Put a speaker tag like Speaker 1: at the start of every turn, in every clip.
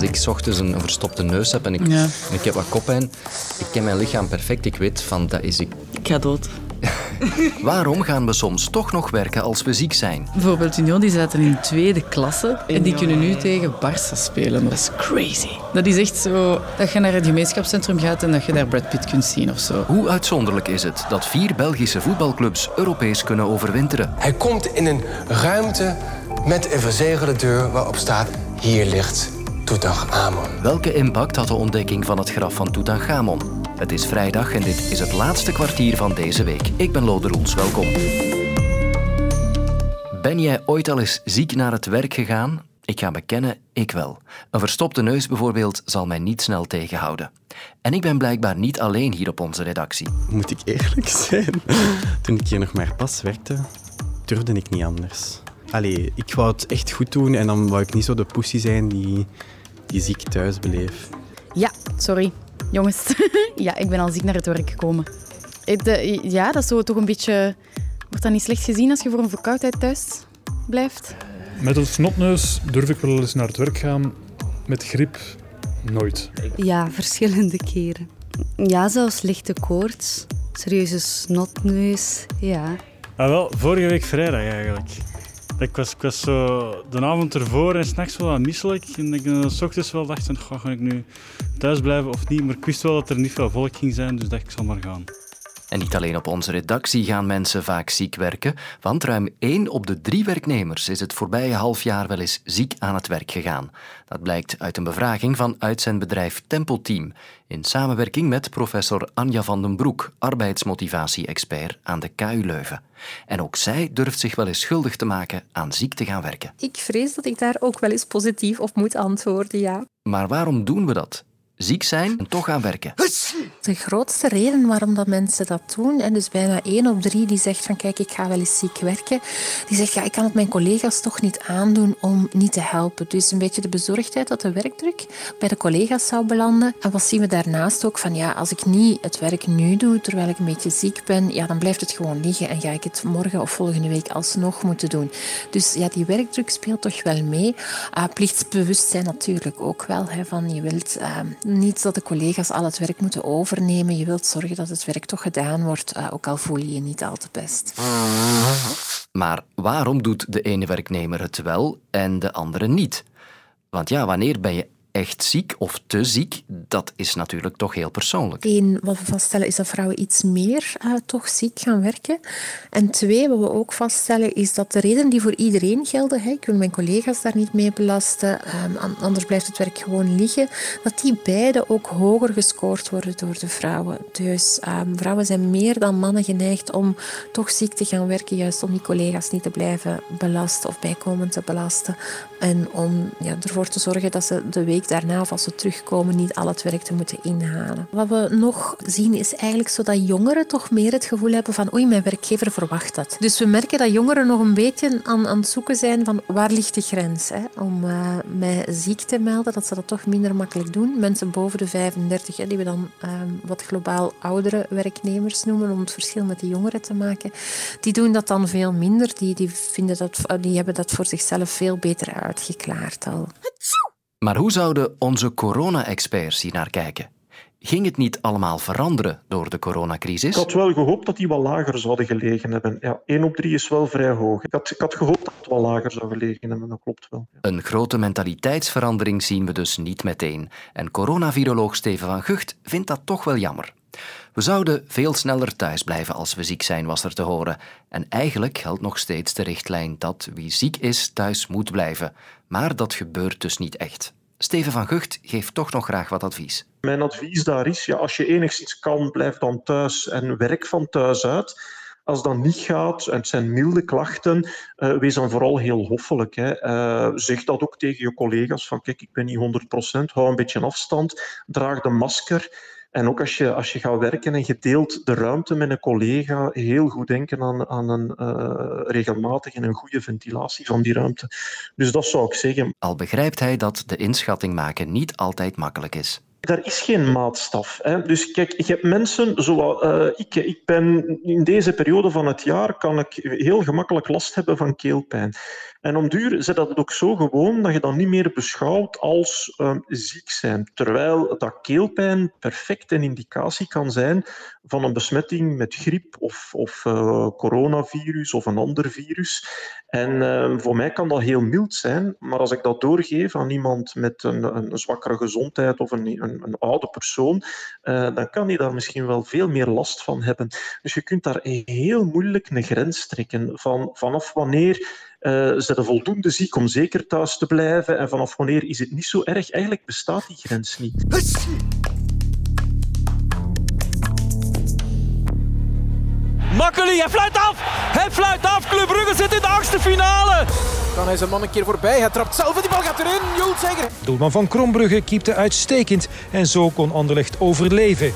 Speaker 1: als ik ochtends een verstopte neus heb en ik,
Speaker 2: Ja.
Speaker 1: en ik heb wat koppijn, ik ken mijn lichaam perfect. Ik weet van, dat is ik.
Speaker 2: Ik ga dood.
Speaker 1: Waarom gaan we soms toch nog werken als we ziek zijn?
Speaker 2: Bijvoorbeeld Union, die zaten in tweede klasse en die kunnen nu tegen Barça spelen. Dat is crazy. Dat is echt zo dat je naar het gemeenschapscentrum gaat en dat je daar Brad Pitt kunt zien of zo.
Speaker 1: Hoe uitzonderlijk is het dat vier Belgische voetbalclubs Europees kunnen overwinteren?
Speaker 3: Hij komt in een ruimte met een verzegelde deur waarop staat... hier ligt Tutankhamon.
Speaker 1: Welke impact had de ontdekking van het graf van Tutankhamon? Het is vrijdag en dit is het laatste kwartier van deze week. Ik ben Lode Roels, welkom. Ben jij ooit al eens ziek naar het werk gegaan? Ik ga bekennen, ik wel. Een verstopte neus bijvoorbeeld zal mij niet snel tegenhouden. En ik ben blijkbaar niet alleen hier op onze redactie.
Speaker 4: Moet ik eerlijk zijn? Toen ik hier nog maar pas werkte, durfde ik niet anders. Allee, ik wou het echt goed doen en dan wou ik niet zo de pussy zijn die, die ziek thuis bleef.
Speaker 5: Ja, sorry. Jongens, ja, ik ben al ziek naar het werk gekomen. Eh, ja, dat is zo toch een beetje... Wordt dat niet slecht gezien als je voor een verkoudheid thuis blijft?
Speaker 6: Met een snotneus durf ik wel eens naar het werk gaan. Met griep nooit.
Speaker 7: Ja, verschillende keren. Ja, zelfs lichte koorts, serieuze snotneus, ja.
Speaker 8: Ah, wel, vorige week vrijdag eigenlijk. Ik was, de avond ervoor en s'nachts wel wat misselijk. En ik uh, s ochtends wel dacht, goh, ga ik nu thuis blijven of niet? Maar ik wist wel dat er niet veel volk ging zijn, dus dacht ik zal maar gaan.
Speaker 1: En niet alleen op onze redactie gaan mensen vaak ziek werken, want ruim één op de drie werknemers is het voorbije half jaar wel eens ziek aan het werk gegaan. Dat blijkt uit een bevraging van uitzendbedrijf Tempelteam in samenwerking met professor Anja van den Broek, arbeidsmotivatie-expert aan de KU Leuven. En ook zij durft zich wel eens schuldig te maken aan ziek te gaan werken.
Speaker 9: Ik vrees dat ik daar ook wel eens positief op moet antwoorden, ja.
Speaker 1: Maar waarom doen we dat? Ziek zijn en toch gaan werken.
Speaker 9: De grootste reden waarom dat mensen dat doen, en dus bijna één op drie die zegt van kijk, ik ga wel eens ziek werken, die zegt ja, ik kan het mijn collega's toch niet aandoen om niet te helpen. Dus een beetje de bezorgdheid dat de werkdruk bij de collega's zou belanden. En wat zien we daarnaast ook van ja, als ik niet het werk nu doe, terwijl ik een beetje ziek ben, ja, dan blijft het gewoon liggen en ga ik het morgen of volgende week alsnog moeten doen. Dus ja, die werkdruk speelt toch wel mee. Uh, plichtsbewustzijn natuurlijk ook wel, hè, van je wilt uh, niet dat de collega's al het werk moeten overnemen. Je wilt zorgen dat het werk toch gedaan wordt, uh, ook al voel je je niet al te best.
Speaker 1: Maar waarom doet de ene werknemer het wel en de andere niet? Want ja, wanneer ben je echt ziek of te ziek, dat is natuurlijk toch heel persoonlijk.
Speaker 9: Eén, wat we vaststellen is dat vrouwen iets meer uh, toch ziek gaan werken. En twee, wat we ook vaststellen is dat de redenen die voor iedereen gelden, hè, ik wil mijn collega's daar niet mee belasten, um, anders blijft het werk gewoon liggen, dat die beide ook hoger gescoord worden door de vrouwen. Dus um, vrouwen zijn meer dan mannen geneigd om toch ziek te gaan werken, juist om die collega's niet te blijven belasten of bijkomend te belasten. En om ja, ervoor te zorgen dat ze de week daarna, of als ze terugkomen, niet al het werk te moeten inhalen. Wat we nog zien is eigenlijk zo dat jongeren toch meer het gevoel hebben van oei, mijn werkgever verwacht dat. Dus we merken dat jongeren nog een beetje aan, aan het zoeken zijn van waar ligt de grens hè? om uh, mij ziek te melden, dat ze dat toch minder makkelijk doen. Mensen boven de 35, hè, die we dan um, wat globaal oudere werknemers noemen, om het verschil met de jongeren te maken, die doen dat dan veel minder. Die, die, vinden dat, die hebben dat voor zichzelf veel beter uitgeklaard al.
Speaker 1: Maar hoe zouden onze corona-experts hier naar kijken? Ging het niet allemaal veranderen door de coronacrisis?
Speaker 10: Ik had wel gehoopt dat die wat lager zouden gelegen hebben. Ja, 1 op 3 is wel vrij hoog. Ik had, ik had gehoopt dat het wat lager zou gelegen hebben, dat klopt wel.
Speaker 1: Een grote mentaliteitsverandering zien we dus niet meteen. En coronaviroloog Steven van Gucht vindt dat toch wel jammer. We zouden veel sneller thuis blijven als we ziek zijn, was er te horen. En eigenlijk geldt nog steeds de richtlijn dat wie ziek is thuis moet blijven. Maar dat gebeurt dus niet echt. Steven van Gucht geeft toch nog graag wat advies.
Speaker 10: Mijn advies daar is, ja, als je enigszins kan, blijf dan thuis en werk van thuis uit. Als dat niet gaat, en het zijn milde klachten, uh, wees dan vooral heel hoffelijk. Hè. Uh, zeg dat ook tegen je collega's, van kijk, ik ben niet 100%, hou een beetje afstand, draag de masker. En ook als je, als je gaat werken en je deelt de ruimte met een collega, heel goed denken aan, aan een uh, regelmatige en een goede ventilatie van die ruimte. Dus dat zou ik zeggen.
Speaker 1: Al begrijpt hij dat de inschatting maken niet altijd makkelijk is.
Speaker 10: Er is geen maatstaf. Hè. Dus kijk, je hebt mensen zoals uh, ik. Ik ben in deze periode van het jaar kan ik heel gemakkelijk last hebben van keelpijn. En om duur zit dat ook zo gewoon dat je dat niet meer beschouwt als uh, ziek zijn. Terwijl dat keelpijn perfect een indicatie kan zijn van een besmetting met griep of, of uh, coronavirus of een ander virus. En uh, voor mij kan dat heel mild zijn, maar als ik dat doorgeef aan iemand met een, een zwakkere gezondheid of een, een, een oude persoon, uh, dan kan die daar misschien wel veel meer last van hebben. Dus je kunt daar heel moeilijk een grens trekken van vanaf wanneer uh, zijn er voldoende ziek om zeker thuis te blijven en vanaf wanneer is het niet zo erg. Eigenlijk bestaat die grens niet.
Speaker 11: Makkeli, hij fluit af! Hij fluit af! Club Brugge zit in de achtste finale!
Speaker 12: Dan is een man een keer voorbij. Hij trapt zelf en die bal gaat erin. Zegger.
Speaker 13: Doelman van Krombrugge keepte uitstekend en zo kon Anderlecht overleven.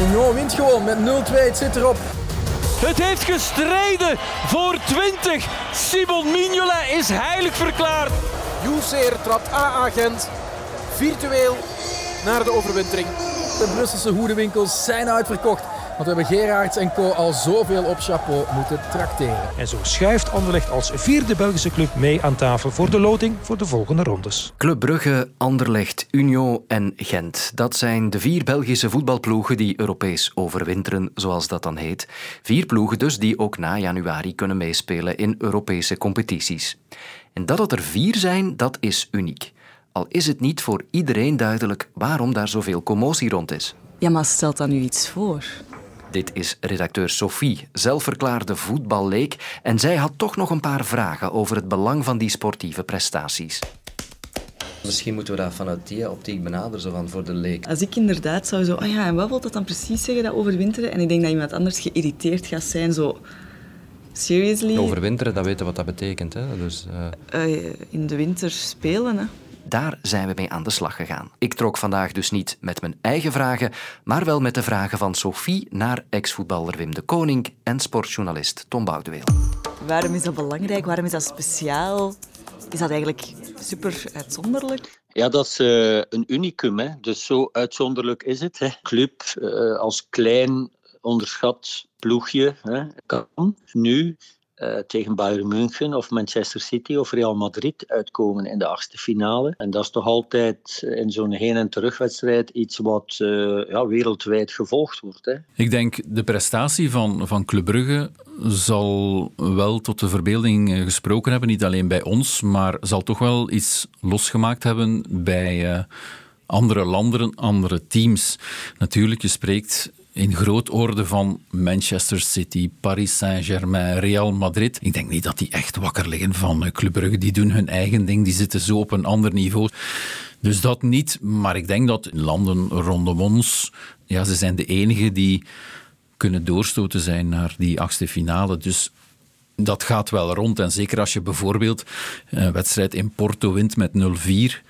Speaker 12: Union wint gewoon met 0-2. Het zit erop.
Speaker 11: Het heeft gestreden voor 20. Simon Mignolet is heilig verklaard.
Speaker 12: Jules Zeer trapt A-agent virtueel naar de overwintering. De Brusselse hoedenwinkels zijn uitverkocht. Want we hebben Gerards en Co. al zoveel op chapeau moeten trakteren.
Speaker 13: En zo schuift Anderlecht als vierde Belgische club mee aan tafel voor de loting voor de volgende rondes.
Speaker 1: Club Brugge, Anderlecht, Union en Gent. Dat zijn de vier Belgische voetbalploegen die Europees overwinteren, zoals dat dan heet. Vier ploegen dus die ook na januari kunnen meespelen in Europese competities. En dat het er vier zijn, dat is uniek. Al is het niet voor iedereen duidelijk waarom daar zoveel commotie rond is.
Speaker 2: Ja, maar stelt dan nu iets voor?
Speaker 1: Dit is redacteur Sophie, zelfverklaarde voetballeek, en zij had toch nog een paar vragen over het belang van die sportieve prestaties.
Speaker 14: Misschien moeten we dat vanuit die optiek benaderen, zo van voor de leek.
Speaker 2: Als ik inderdaad zou zo, oh ja, en wat wil dat dan precies zeggen, dat overwinteren? En ik denk dat iemand anders geïrriteerd gaat zijn, zo... Seriously?
Speaker 14: Overwinteren, dat weten wat dat betekent, hè? Dus,
Speaker 2: uh... Uh, in de winter spelen, hè?
Speaker 1: Daar zijn we mee aan de slag gegaan. Ik trok vandaag dus niet met mijn eigen vragen, maar wel met de vragen van Sophie naar ex-voetballer Wim de Koning en sportjournalist Tom Boudeweel.
Speaker 2: Waarom is dat belangrijk? Waarom is dat speciaal? Is dat eigenlijk super uitzonderlijk?
Speaker 15: Ja, dat is uh, een unicum. Hè. Dus zo uitzonderlijk is het. Hè. Club uh, als klein onderschat ploegje hè, kan nu uh, tegen Bayern München of Manchester City of Real Madrid uitkomen in de achtste finale. En dat is toch altijd in zo'n heen- en terugwedstrijd iets wat uh, ja, wereldwijd gevolgd wordt. Hè.
Speaker 16: Ik denk de prestatie van, van Club Brugge zal wel tot de verbeelding gesproken hebben. Niet alleen bij ons, maar zal toch wel iets losgemaakt hebben bij... Andere landen, andere teams. Natuurlijk, je spreekt in groot orde van Manchester City, Paris Saint-Germain, Real Madrid. Ik denk niet dat die echt wakker liggen van Club Brugge. Die doen hun eigen ding, die zitten zo op een ander niveau. Dus dat niet, maar ik denk dat landen rondom ons, ja, ze zijn de enigen die kunnen doorstoten zijn naar die achtste finale. Dus dat gaat wel rond. En zeker als je bijvoorbeeld een wedstrijd in Porto wint met 0-4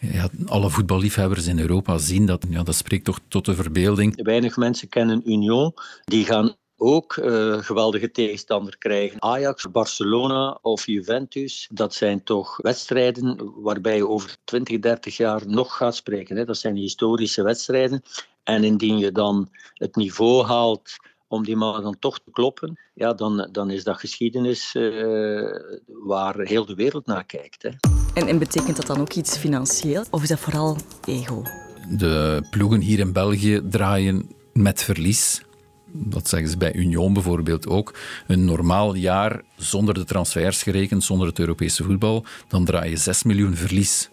Speaker 16: ja, alle voetballiefhebbers in Europa zien dat. Ja, dat spreekt toch tot de verbeelding.
Speaker 15: Weinig mensen kennen Union. Die gaan ook uh, geweldige tegenstander krijgen. Ajax, Barcelona of Juventus, dat zijn toch wedstrijden waarbij je over 20, 30 jaar nog gaat spreken. Hè. Dat zijn historische wedstrijden. En indien je dan het niveau haalt om die mannen dan toch te kloppen, ja, dan, dan is dat geschiedenis uh, waar heel de wereld naar kijkt. Hè.
Speaker 2: En, en betekent dat dan ook iets financieel? Of is dat vooral ego?
Speaker 16: De ploegen hier in België draaien met verlies. Dat zeggen ze bij Union bijvoorbeeld ook. Een normaal jaar zonder de transfers gerekend, zonder het Europese voetbal, dan draai je 6 miljoen verlies.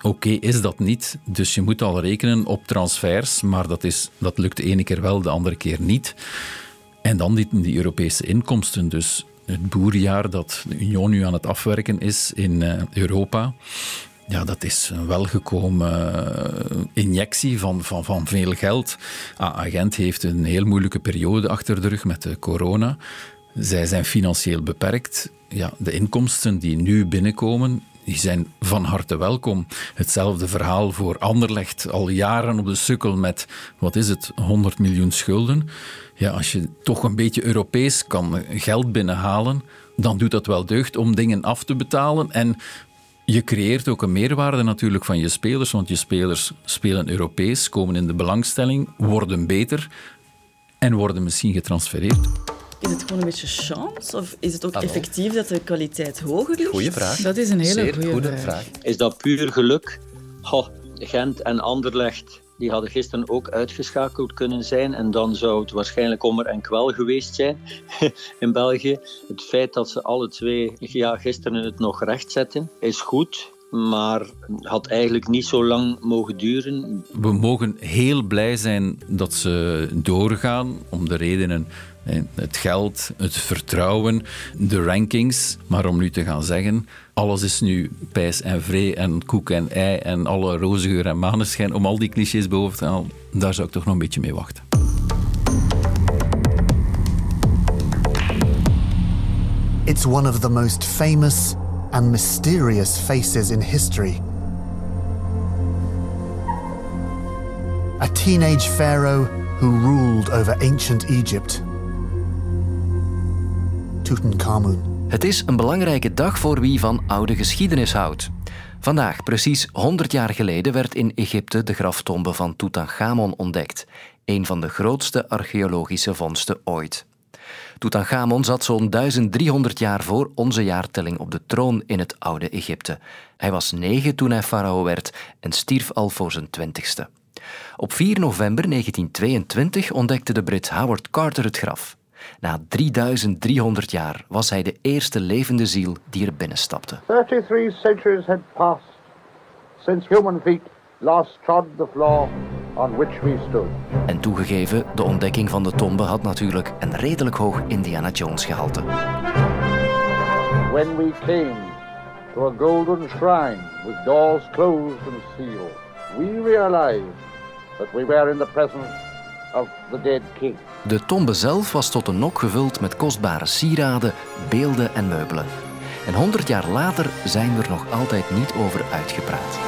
Speaker 16: Oké, is dat niet. Dus je moet al rekenen op transfers, maar dat, is, dat lukt de ene keer wel, de andere keer niet. En dan die, die Europese inkomsten. Dus het boerjaar dat de Union nu aan het afwerken is in uh, Europa. Ja, dat is een welgekomen uh, injectie van, van, van veel geld. Agent heeft een heel moeilijke periode achter de rug met de corona. Zij zijn financieel beperkt. Ja, de inkomsten die nu binnenkomen, die zijn van harte welkom. Hetzelfde verhaal voor Anderlecht, al jaren op de sukkel met, wat is het, 100 miljoen schulden. Ja, als je toch een beetje Europees kan geld binnenhalen, dan doet dat wel deugd om dingen af te betalen. En je creëert ook een meerwaarde natuurlijk van je spelers, want je spelers spelen Europees, komen in de belangstelling, worden beter en worden misschien getransfereerd.
Speaker 17: Is het gewoon een beetje chance? Of is het ook
Speaker 15: Hallo.
Speaker 17: effectief dat de kwaliteit hoger ligt?
Speaker 15: Goeie vraag.
Speaker 2: Dat is een hele
Speaker 15: Zeer
Speaker 2: goede
Speaker 15: goede
Speaker 2: vraag.
Speaker 15: vraag. Is dat puur geluk? Goh, Gent en Anderlecht die hadden gisteren ook uitgeschakeld kunnen zijn. En dan zou het waarschijnlijk kommer en kwel geweest zijn in België. Het feit dat ze alle twee ja, gisteren het nog recht zetten, is goed. Maar had eigenlijk niet zo lang mogen duren.
Speaker 16: We mogen heel blij zijn dat ze doorgaan om de redenen. Hè, Het geld, het vertrouwen, de rankings. Maar om nu te gaan zeggen, alles is nu pijs en vree en koek en ei en alle roze geur en maneschijn, om al die clichés boven te halen, daar zou ik toch nog een beetje mee wachten.
Speaker 18: It's one of the most famous and mysterious faces in history. A teenage pharaoh who ruled over ancient Egypt.
Speaker 1: Het is een belangrijke dag voor wie van oude geschiedenis houdt. Vandaag, precies 100 jaar geleden, werd in Egypte de graftombe van Tutankhamon ontdekt. Een van de grootste archeologische vondsten ooit. Tutankhamon zat zo'n 1300 jaar voor onze jaartelling op de troon in het oude Egypte. Hij was negen toen hij farao werd en stierf al voor zijn twintigste. Op 4 november 1922 ontdekte de Brit Howard Carter het graf. Na 3300 jaar was hij de eerste levende ziel die er binnenstapte.
Speaker 19: 33 centuries had passed since human feet last trod the floor on which we stood.
Speaker 1: En toegegeven, de ontdekking van de tombe had natuurlijk een redelijk hoog Indiana Jones gehalte.
Speaker 19: When we came to a golden shrine with doors closed and sealed, we realized that we were in the presence of the dead king.
Speaker 1: De tombe zelf was tot een nok gevuld met kostbare sieraden, beelden en meubelen. En 100 jaar later zijn we er nog altijd niet over uitgepraat.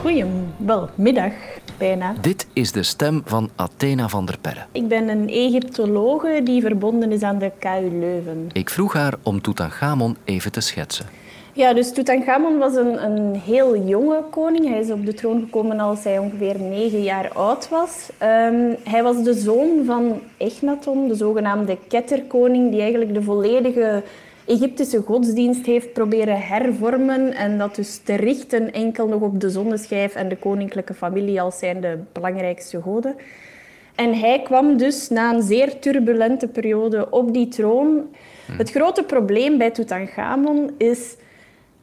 Speaker 20: Goedemiddag, bijna.
Speaker 1: Dit is de stem van Athena van der Perre.
Speaker 20: Ik ben een Egyptologe die verbonden is aan de KU Leuven.
Speaker 1: Ik vroeg haar om Tutankhamon even te schetsen.
Speaker 20: Ja, dus Tutankhamon was een, een heel jonge koning. Hij is op de troon gekomen als hij ongeveer negen jaar oud was. Ehm, hij was de zoon van Echnaton, de zogenaamde ketterkoning, die eigenlijk de volledige Egyptische godsdienst heeft proberen hervormen en dat dus te richten enkel nog op de zonneschijf en de koninklijke familie als zijn de belangrijkste goden. En hij kwam dus na een zeer turbulente periode op die troon. Het grote probleem bij Tutankhamon is,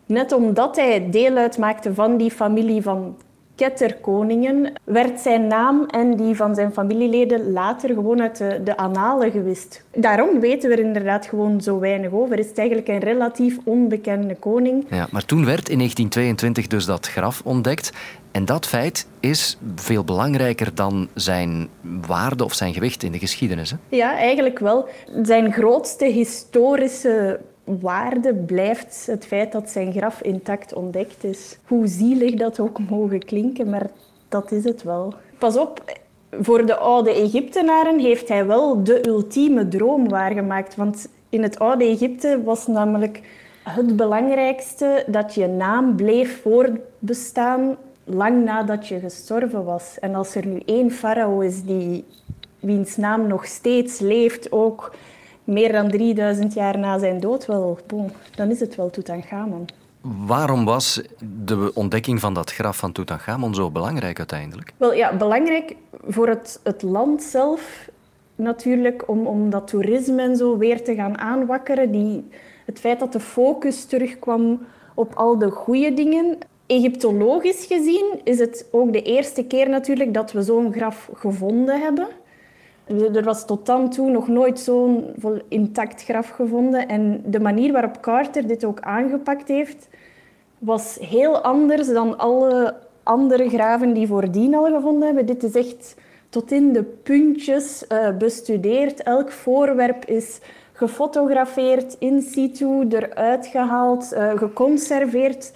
Speaker 20: net omdat hij deel uitmaakte van die familie van ketterkoningen, werd zijn naam en die van zijn familieleden later gewoon uit de, de annalen gewist. Daarom weten we er inderdaad gewoon zo weinig over. Is het eigenlijk een relatief onbekende koning.
Speaker 1: Ja, maar toen werd in 1922 dus dat graf ontdekt. En dat feit is veel belangrijker dan zijn waarde of zijn gewicht in de geschiedenis. Hè?
Speaker 20: Ja, eigenlijk wel. Zijn grootste historische waarde blijft het feit dat zijn graf intact ontdekt is. Hoe zielig dat ook mogen klinken, maar dat is het wel. Pas op, voor de oude Egyptenaren heeft hij wel de ultieme droom waargemaakt. Want in het oude Egypte was namelijk het belangrijkste dat je naam bleef voortbestaan lang nadat je gestorven was. En als er nu één farao is die, wiens naam nog steeds leeft, ook meer dan 3000 jaar na zijn dood, wel, dan is het wel Tutankhamon.
Speaker 1: Waarom was de ontdekking van dat graf van Tutankhamon zo belangrijk uiteindelijk?
Speaker 20: Wel ja, belangrijk voor het, het land zelf natuurlijk, om, om dat toerisme en zo weer te gaan aanwakkeren. Die, het feit dat de focus terugkwam op al de goede dingen. Egyptologisch gezien is het ook de eerste keer natuurlijk dat we zo'n graf gevonden hebben. Er was tot dan toe nog nooit zo'n intact graf gevonden. En de manier waarop Carter dit ook aangepakt heeft, was heel anders dan alle andere graven die voordien al gevonden hebben. Dit is echt tot in de puntjes uh, bestudeerd. Elk voorwerp is gefotografeerd, in situ, eruit gehaald, uh, geconserveerd.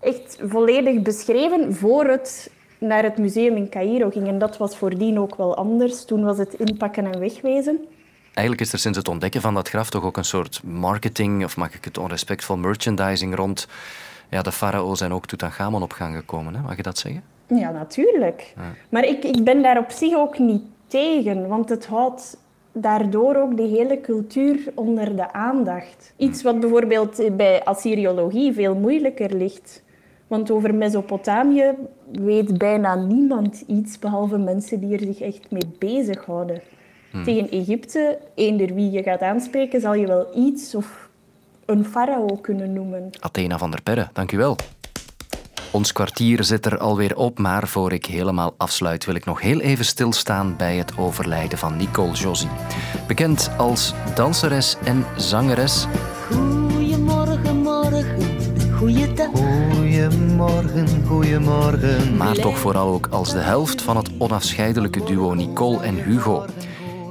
Speaker 20: Echt volledig beschreven voor het naar het museum in Cairo ging. En dat was voordien ook wel anders. Toen was het inpakken en wegwezen.
Speaker 1: Eigenlijk is er sinds het ontdekken van dat graf toch ook een soort marketing, of mag ik het onrespectvol merchandising rond ja, de farao's en ook Tutankhamon op gang gekomen. Hè? Mag je dat zeggen?
Speaker 20: Ja, natuurlijk.
Speaker 1: Ja.
Speaker 20: Maar ik, ik ben daar op zich ook niet tegen, want het houdt daardoor ook de hele cultuur onder de aandacht. Iets wat bijvoorbeeld bij Assyriologie veel moeilijker ligt. Want over Mesopotamië weet bijna niemand iets, behalve mensen die er zich echt mee bezighouden.
Speaker 1: Hmm.
Speaker 20: Tegen Egypte, eender wie je gaat aanspreken, zal je wel iets of een farao kunnen noemen.
Speaker 1: Athena van der Perre, dank u wel. Ons kwartier zit er alweer op, maar voor ik helemaal afsluit wil ik nog heel even stilstaan bij het overlijden van Nicole Josie. Bekend als danseres en zangeres,
Speaker 21: Goedemorgen,
Speaker 22: goedemorgen.
Speaker 1: maar toch vooral ook als de helft van het onafscheidelijke duo Nicole en Hugo.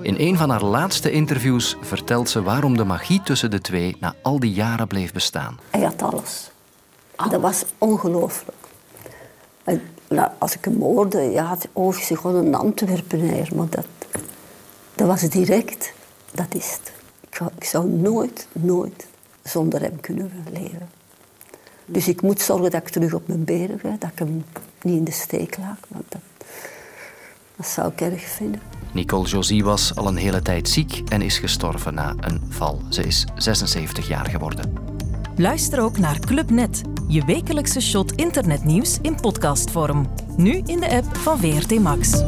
Speaker 1: In een van haar laatste interviews vertelt ze waarom de magie tussen de twee na al die jaren bleef bestaan.
Speaker 21: Hij had alles. Dat was ongelooflijk. Nou, als ik hem hoorde, ja, het oog zich gewoon een Antwerpenaar, maar dat, dat was direct, dat is het. Ik zou, ik zou nooit, nooit zonder hem kunnen leven. Dus ik moet zorgen dat ik terug op mijn benen ga, dat ik hem niet in de steek laat, want dat, dat zou ik erg vinden.
Speaker 1: Nicole Josie was al een hele tijd ziek en is gestorven na een val. Ze is 76 jaar geworden.
Speaker 23: Luister ook naar Clubnet, je wekelijkse shot internetnieuws in podcastvorm. Nu in de app van VRT Max.